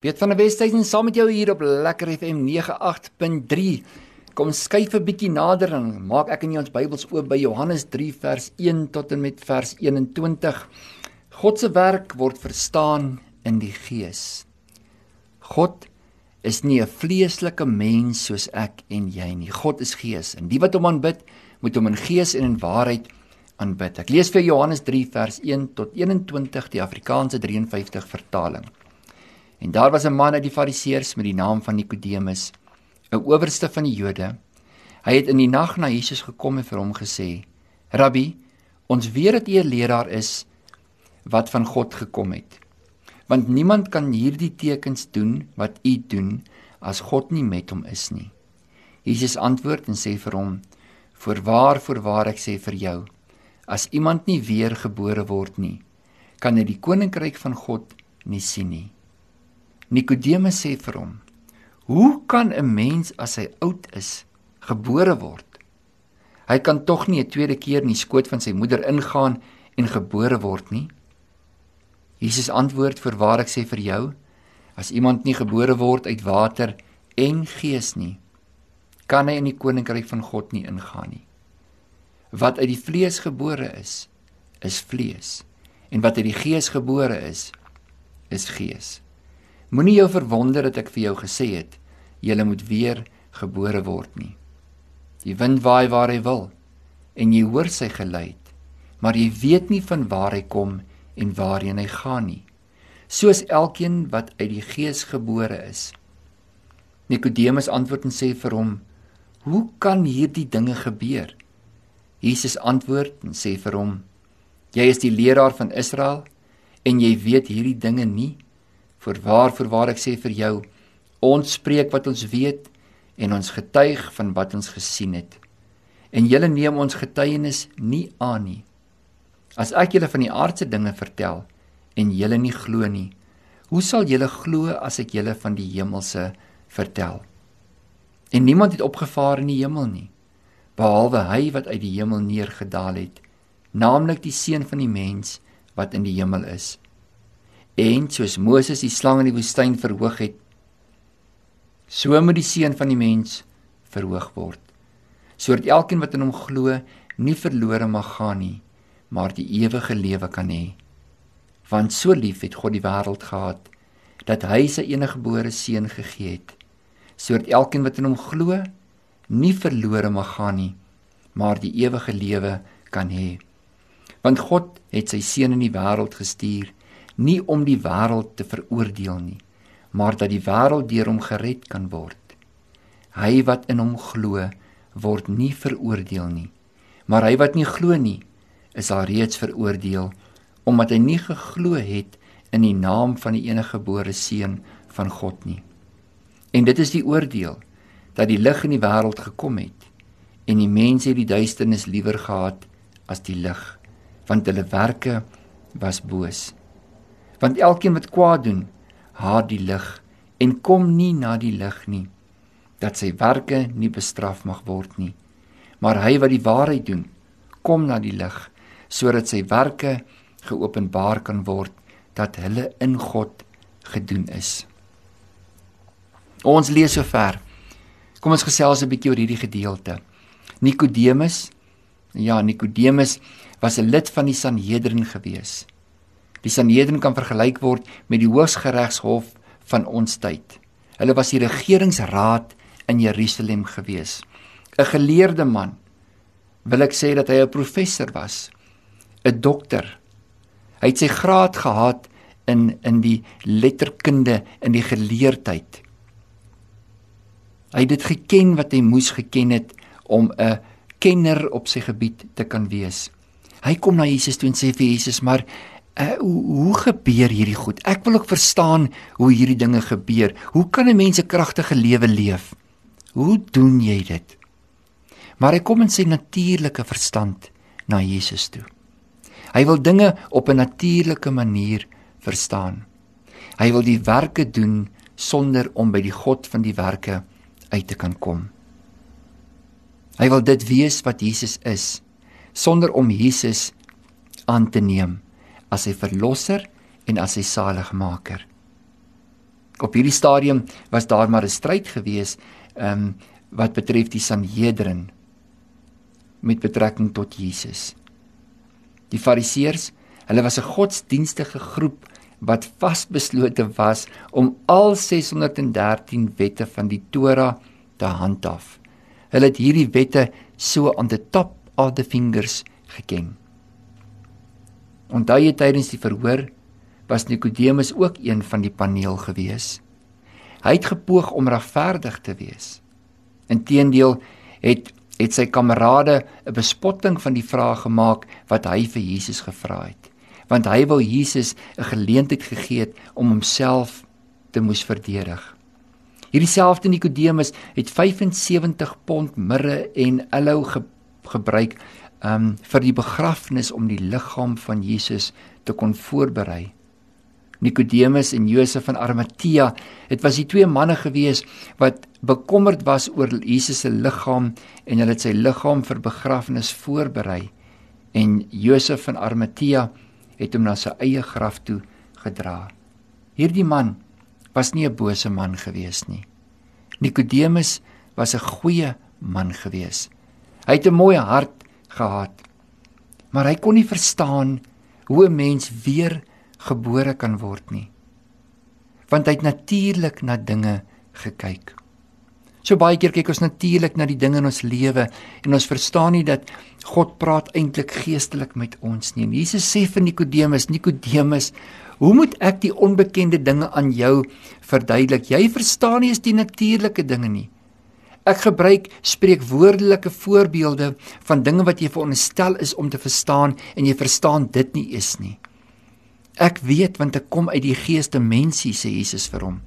Piet van der Westhuizen saam met jou hier op Lekker FM 98.3. Kom skuif 'n bietjie nader en maak ek in ons Bybels oop by Johannes 3 vers 1 tot en met vers 21. God se werk word verstaan in die Gees. God is nie 'n vleeslike mens soos ek en jy nie. God is Gees en die wat hom aanbid, moet hom in gees en in waarheid aanbid. Ek lees vir Johannes 3 vers 1 tot 21 die Afrikaanse 53 vertaling. En daar was 'n man uit die Fariseërs met die naam van Nikodemus, 'n owerste van die Jode. Hy het in die nag na Jesus gekom en vir hom gesê: "Rabbi, ons weet dat U 'n leraar is wat van God gekom het. Want niemand kan hierdie tekens doen wat U doen as God nie met hom is nie." Jesus antwoord en sê vir hom: "Voorwaar, voorwaar ek sê vir jou, as iemand nie weer gebore word nie, kan hy die koninkryk van God nie sien nie." Nikodemus sê vir hom: "Hoe kan 'n mens as hy oud is gebore word? Hy kan tog nie 'n tweede keer in die skoot van sy moeder ingaan en gebore word nie?" Jesus antwoord: "Voorwaar ek sê vir jou, as iemand nie gebore word uit water en gees nie, kan hy in die koninkryk van God nie ingaan nie. Wat uit die vlees gebore is, is vlees, en wat uit die gees gebore is, is gees." Moenie jou verwonder dat ek vir jou gesê het jy moet weer gebore word nie. Die wind waai waar hy wil en jy hoor sy geluid, maar jy weet nie van waar hy kom en waarheen hy gaan nie. Soos elkeen wat uit die gees gebore is. Nikodemus antwoord en sê vir hom: "Hoe kan hierdie dinge gebeur?" Jesus antwoord en sê vir hom: "Jy is die leraar van Israel en jy weet hierdie dinge nie?" Voorwaar, voorwaar ek sê vir jou, ons spreek wat ons weet en ons getuig van wat ons gesien het. En julle neem ons getuienis nie aan nie. As ek julle van die aardse dinge vertel en julle nie glo nie, hoe sal julle glo as ek julle van die hemelse vertel? En niemand het opgevaar in die hemel nie, behalwe hy wat uit die hemel neergedaal het, naamlik die seun van die mens wat in die hemel is en soos Moses die slang in die woestyn verhoog het so moet die seun van die mens verhoog word sodat elkeen wat in hom glo nie verlore mag gaan nie maar die ewige lewe kan hê. Want so lief het God die wêreld gehad dat hy sy eniggebore seun gegee het sodat elkeen wat in hom glo nie verlore mag gaan nie maar die ewige lewe kan hê. Want God het sy seun in die wêreld gestuur nie om die wêreld te veroordeel nie, maar dat die wêreld deur hom gered kan word. Hy wat in hom glo, word nie veroordeel nie, maar hy wat nie glo nie, is al reeds veroordeel omdat hy nie geglo het in die naam van die enige gebore seun van God nie. En dit is die oordeel dat die lig in die wêreld gekom het en die mense het die duisternis liewer gehad as die lig want hulle werke was boos want elkeen wat kwaad doen, haat die lig en kom nie na die lig nie, dat sy werke nie bestraf mag word nie. Maar hy wat die waarheid doen, kom na die lig sodat sy werke geopenbaar kan word dat hulle in God gedoen is. Ons lees sover. Kom ons gesels 'n bietjie oor hierdie gedeelte. Nikodemus, ja, Nikodemus was 'n lid van die Sanhedrin gewees. Die Sanhedrin kan vergelyk word met die Hooggeregshof van ons tyd. Hulle was die regeringsraad in Jerusalem gewees. 'n Geleerde man. Wil ek sê dat hy 'n professor was, 'n dokter. Hy het sy graad gehad in in die letterkunde in die geleerdheid. Hy het dit geken wat hy moes geken het om 'n kenner op sy gebied te kan wees. Hy kom na Jesus toe en sê vir Jesus: "Maar uh, hoe, hoe gebeur hierdie goed? Ek wil ook verstaan hoe hierdie dinge gebeur. Hoe kan 'n mens 'n kragtige lewe leef? Hoe doen jy dit? Maar hy kom in sy natuurlike verstand na Jesus toe. Hy wil dinge op 'n natuurlike manier verstaan. Hy wil die werke doen sonder om by die God van die werke uit te kan kom. Hy wil dit wees wat Jesus is sonder om Jesus aan te neem as sy verlosser en as sy saligmaker. Op hierdie stadium was daar maar 'n stryd gewees ehm um, wat betref die Sanhedrin met betrekking tot Jesus. Die Fariseërs, hulle was 'n godsdienstige groep wat vasbeslote was om al 613 wette van die Torah te handhaaf. Hulle het hierdie wette so aan die top of the fingers geken. Onthou jy tydens die verhoor was Nikodemus ook een van die paneel gewees. Hy het gepoog om regverdig te wees. Inteendeel het het sy kamerade 'n bespotting van die vraag gemaak wat hy vir Jesus gevra het, want hy wou Jesus 'n geleentheid gegee het om homself te moes verdedig. Hierdie selfde Nikodemus het 75 pond mirre en aloe ge gebruik um vir die begrafnis om die liggaam van Jesus te kon voorberei. Nikodemus en Josef van Arimatea, dit was die twee manne gewees wat bekommerd was oor Jesus se liggaam en hulle het sy liggaam vir begrafnis voorberei. En Josef van Arimatea het hom na sy eie graf toe gedra. Hierdie man was nie 'n bose man gewees nie. Nikodemus was 'n goeie man gewees. Hy het 'n mooi hart gehad. Maar hy kon nie verstaan hoe 'n mens weer gebore kan word nie. Want hy het natuurlik na dinge gekyk. So baie keer kyk ons natuurlik na die dinge in ons lewe en ons verstaan nie dat God praat eintlik geestelik met ons nie. En Jesus sê vir Nikodemus, Nikodemus, hoe moet ek die onbekende dinge aan jou verduidelik? Jy verstaan nie eens die natuurlike dinge nie. Ek gebruik spreekwoordelike voorbeelde van dinge wat jy veronderstel is om te verstaan en jy verstaan dit nie eens nie. Ek weet want ek kom uit die geeste mensie sê Jesus vir hom.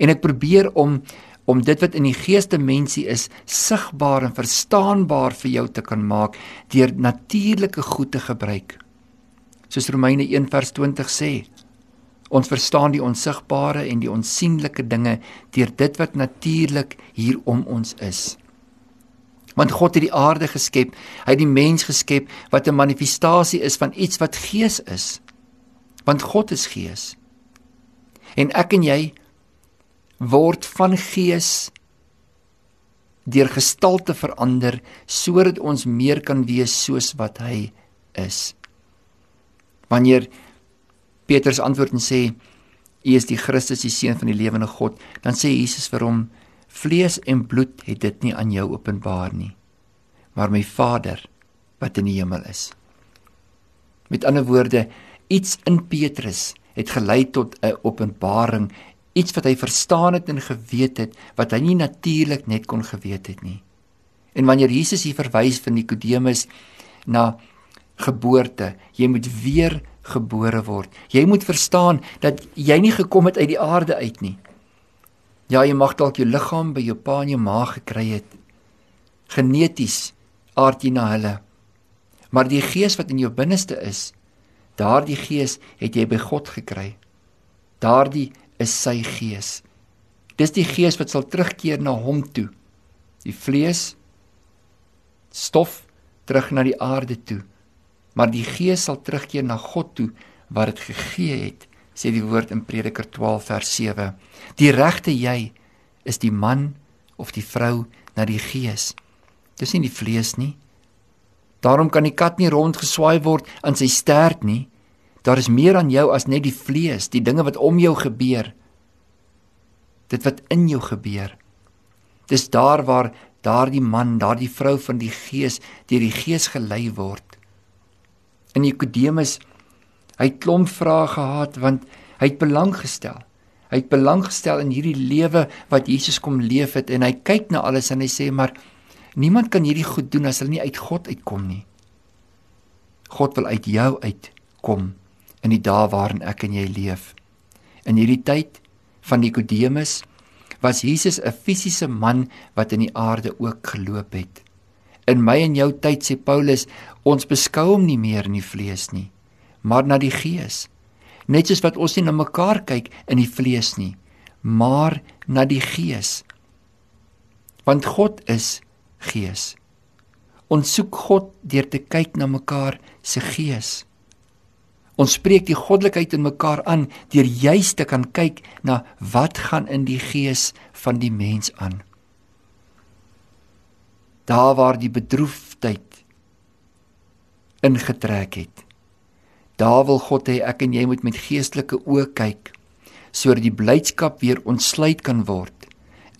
En ek probeer om om dit wat in die geeste mensie is sigbaar en verstaanbaar vir jou te kan maak deur natuurlike goed te gebruik. Soos Romeine 1:20 sê, ons verstaan die onsigbare en die onsigbare dinge deur dit wat natuurlik hier om ons is. Want God het die aarde geskep, hy het die mens geskep wat 'n manifestasie is van iets wat gees is want God is gees. En ek en jy word van gees deur gestalte verander sodat ons meer kan wees soos wat hy is. Wanneer Petrus antwoord en sê U is die Christus, die seun van die lewende God, dan sê Jesus vir hom: Vlees en bloed het dit nie aan jou openbaar nie, maar my Vader wat in die hemel is. Met ander woorde, iets in Petrus het gelei tot 'n openbaring, iets wat hy verstaan het en geweet het wat hy nie natuurlik net kon geweet het nie. En wanneer Jesus hier verwys vir Nikodemus na geboorte, jy moet weer gebore word. Jy moet verstaan dat jy nie gekom het uit die aarde uit nie. Ja, jy mag dalk jou liggaam by jou pa en jou ma gekry het. Geneties aard jy na hulle. Maar die gees wat in jou binneste is, Daardie gees het jy by God gekry. Daardie is sy gees. Dis die gees wat sal terugkeer na hom toe. Die vlees stof terug na die aarde toe. Maar die gees sal terugkeer na God toe wat dit gegee het, sê die woord in Prediker 12 vers 7. Die regte jy is die man of die vrou na die gees. Dis nie die vlees nie. Daarom kan die kat nie rondgeswaai word aan sy stert nie. Daar is meer aan jou as net die vlees, die dinge wat om jou gebeur. Dit wat in jou gebeur. Dis daar waar daardie man, daardie vrou van die gees deur die gees gelei word. In Nikodemus, hy het klomp vrae gehad want hy het belang gestel. Hy het belang gestel in hierdie lewe wat Jesus kom leef het en hy kyk na alles en hy sê maar Niemand kan hierdie goed doen as hulle nie uit God uitkom nie. God wil uit jou uitkom in die dae waarin ek en jy leef. In hierdie tyd van Nikodemus was Jesus 'n fisiese man wat in die aarde ook geloop het. In my en jou tyd sê Paulus, ons beskou hom nie meer in die vlees nie, maar na die gees. Net soos wat ons nie na mekaar kyk in die vlees nie, maar na die gees. Want God is gees. Ons soek God deur te kyk na mekaar se gees. Ons spreek die goddelikheid in mekaar aan deur juis te kan kyk na wat gaan in die gees van die mens aan. Daar waar die bedroefdheid ingetrek het. Daar wil God hê ek en jy moet met geestelike oë kyk sodat die blydskap weer ontsluit kan word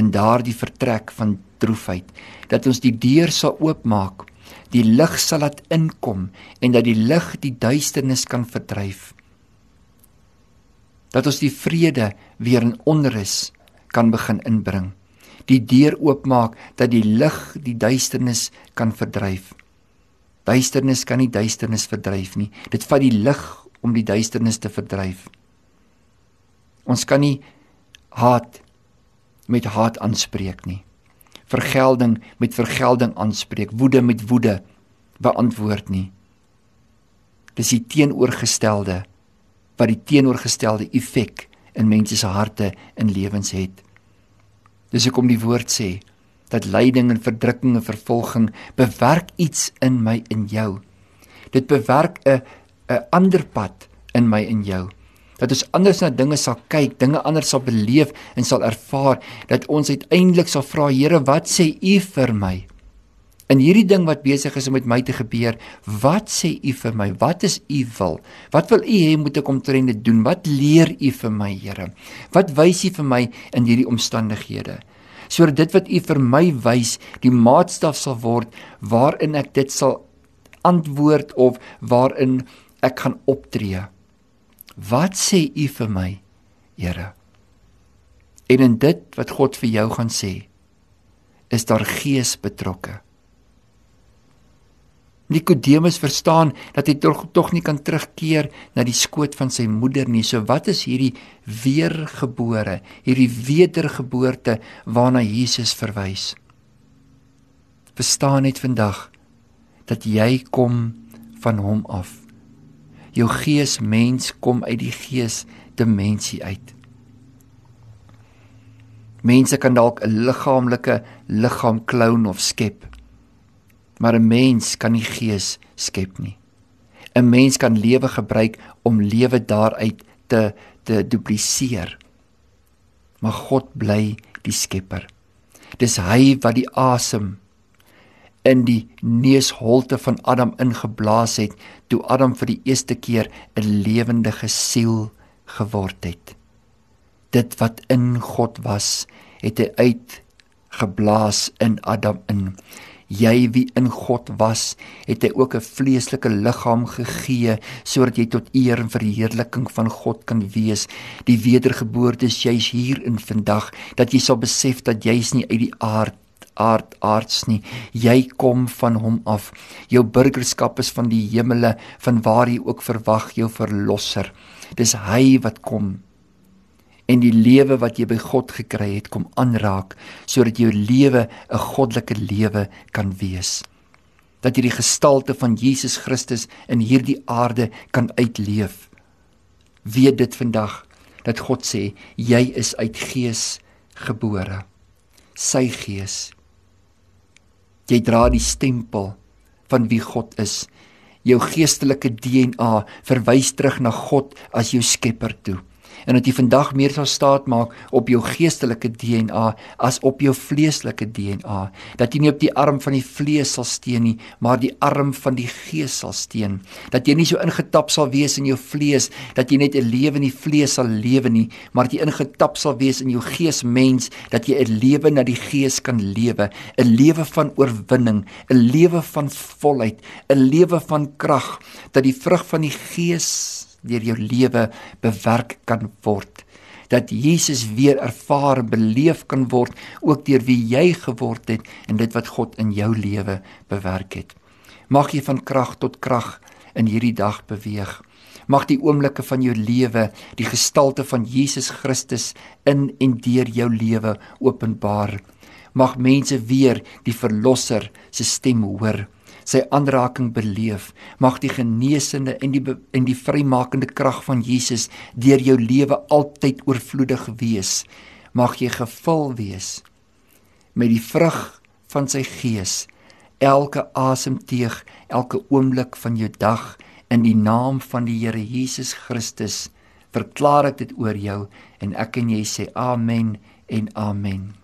in daardie vertrek van droefheid dat ons die deur sal oopmaak die lig sal laat inkom en dat die lig die duisternis kan verdryf dat ons die vrede weer in onrus kan begin inbring die deur oopmaak dat die lig die duisternis kan verdryf duisternis kan nie duisternis verdryf nie dit vat die lig om die duisternis te verdryf ons kan nie haat met haat aanspreek nie. Vergelding met vergelding aanspreek, woede met woede beantwoord nie. Dis die teenoorgestelde wat die teenoorgestelde effek in mense se harte en lewens het. Dis hoekom die woord sê dat lyding en verdrukking en vervolging bewerk iets in my en jou. Dit bewerk 'n 'n ander pad in my en jou dat ons anders na dinge sal kyk, dinge anders sal beleef en sal ervaar dat ons uiteindelik sal vra Here, wat sê U vir my? In hierdie ding wat besig is om met my te gebeur, wat sê U vir my? Wat is U wil? Wat wil U hê moet ek omtrent dit doen? Wat leer U vir my, Here? Wat wys U vir my in hierdie omstandighede? Sodat dit wat U vir my wys, die maatstaf sal word waarin ek dit sal antwoord of waarin ek gaan optree. Wat sê U vir my, Here? En in dit wat God vir jou gaan sê, is daar gees betrokke. Nikodemus verstaan dat hy tog tog nie kan terugkeer na die skoot van sy moeder nie. So wat is hierdie weergebore, hierdie wedergeboorte waarna Jesus verwys? Verstaan net vandag dat jy kom van hom af jou gees mens kom uit die gees dimensie uit. Mense kan dalk 'n liggaamlike liggaam kloun of skep. Maar 'n mens kan nie gees skep nie. 'n Mens kan lewe gebruik om lewe daaruit te te dupliseer. Maar God bly die skepper. Dis hy wat die asem in die neusholte van Adam ingeblaas het toe Adam vir die eerste keer 'n lewendige siel geword het. Dit wat in God was, het hy uitgeblaas in Adam in. Jy wie in God was, het hy ook 'n vleeslike liggaam gegee sodat jy tot eer en verheerliking van God kan wees. Die wedergeboorte is jy's hier in vandag dat jy sal besef dat jy's nie uit die aard aard aards nie. Jy kom van hom af. Jou burgerskap is van die hemele, van waar jy ook verwag jou verlosser. Dis hy wat kom en die lewe wat jy by God gekry het kom aanraak sodat jou lewe 'n goddelike lewe kan wees. Dat jy die gestalte van Jesus Christus in hierdie aarde kan uitleef. Weet dit vandag dat God sê jy is uit gees gebore. Sy gees Jy dra die stempel van wie God is. Jou geestelike DNA verwys terug na God as jou skepper toe en dat jy vandag meer sal staat maak op jou geestelike DNA as op jou vleeslike DNA dat jy nie op die arm van die vlees sal steun nie maar die arm van die gees sal steun dat jy nie so ingetap sal wees in jou vlees dat jy net 'n lewe in die vlees sal lewe nie maar dat jy ingetap sal wees in jou gees mens dat jy 'n lewe na die gees kan lewe. 'n lewe van oorwinning 'n lewe van volheid 'n lewe van krag dat die vrug van die gees deur jou lewe bewerk kan word. Dat Jesus weer ervaar beleef kan word ook deur wie jy geword het en dit wat God in jou lewe bewerk het. Mag jy van krag tot krag in hierdie dag beweeg. Mag die oomblikke van jou lewe die gestalte van Jesus Christus in en deur jou lewe openbaar. Mag mense weer die verlosser se stem hoor sy aanraking beleef. Mag die genesende en die en die vrymakende krag van Jesus deur jou lewe altyd oorvloedig wees. Mag jy gevul wees met die vrug van sy gees elke asemteug, elke oomblik van jou dag In die naam van die Here Jesus Christus verklaar ek dit oor jou en ek en jy sê amen en amen.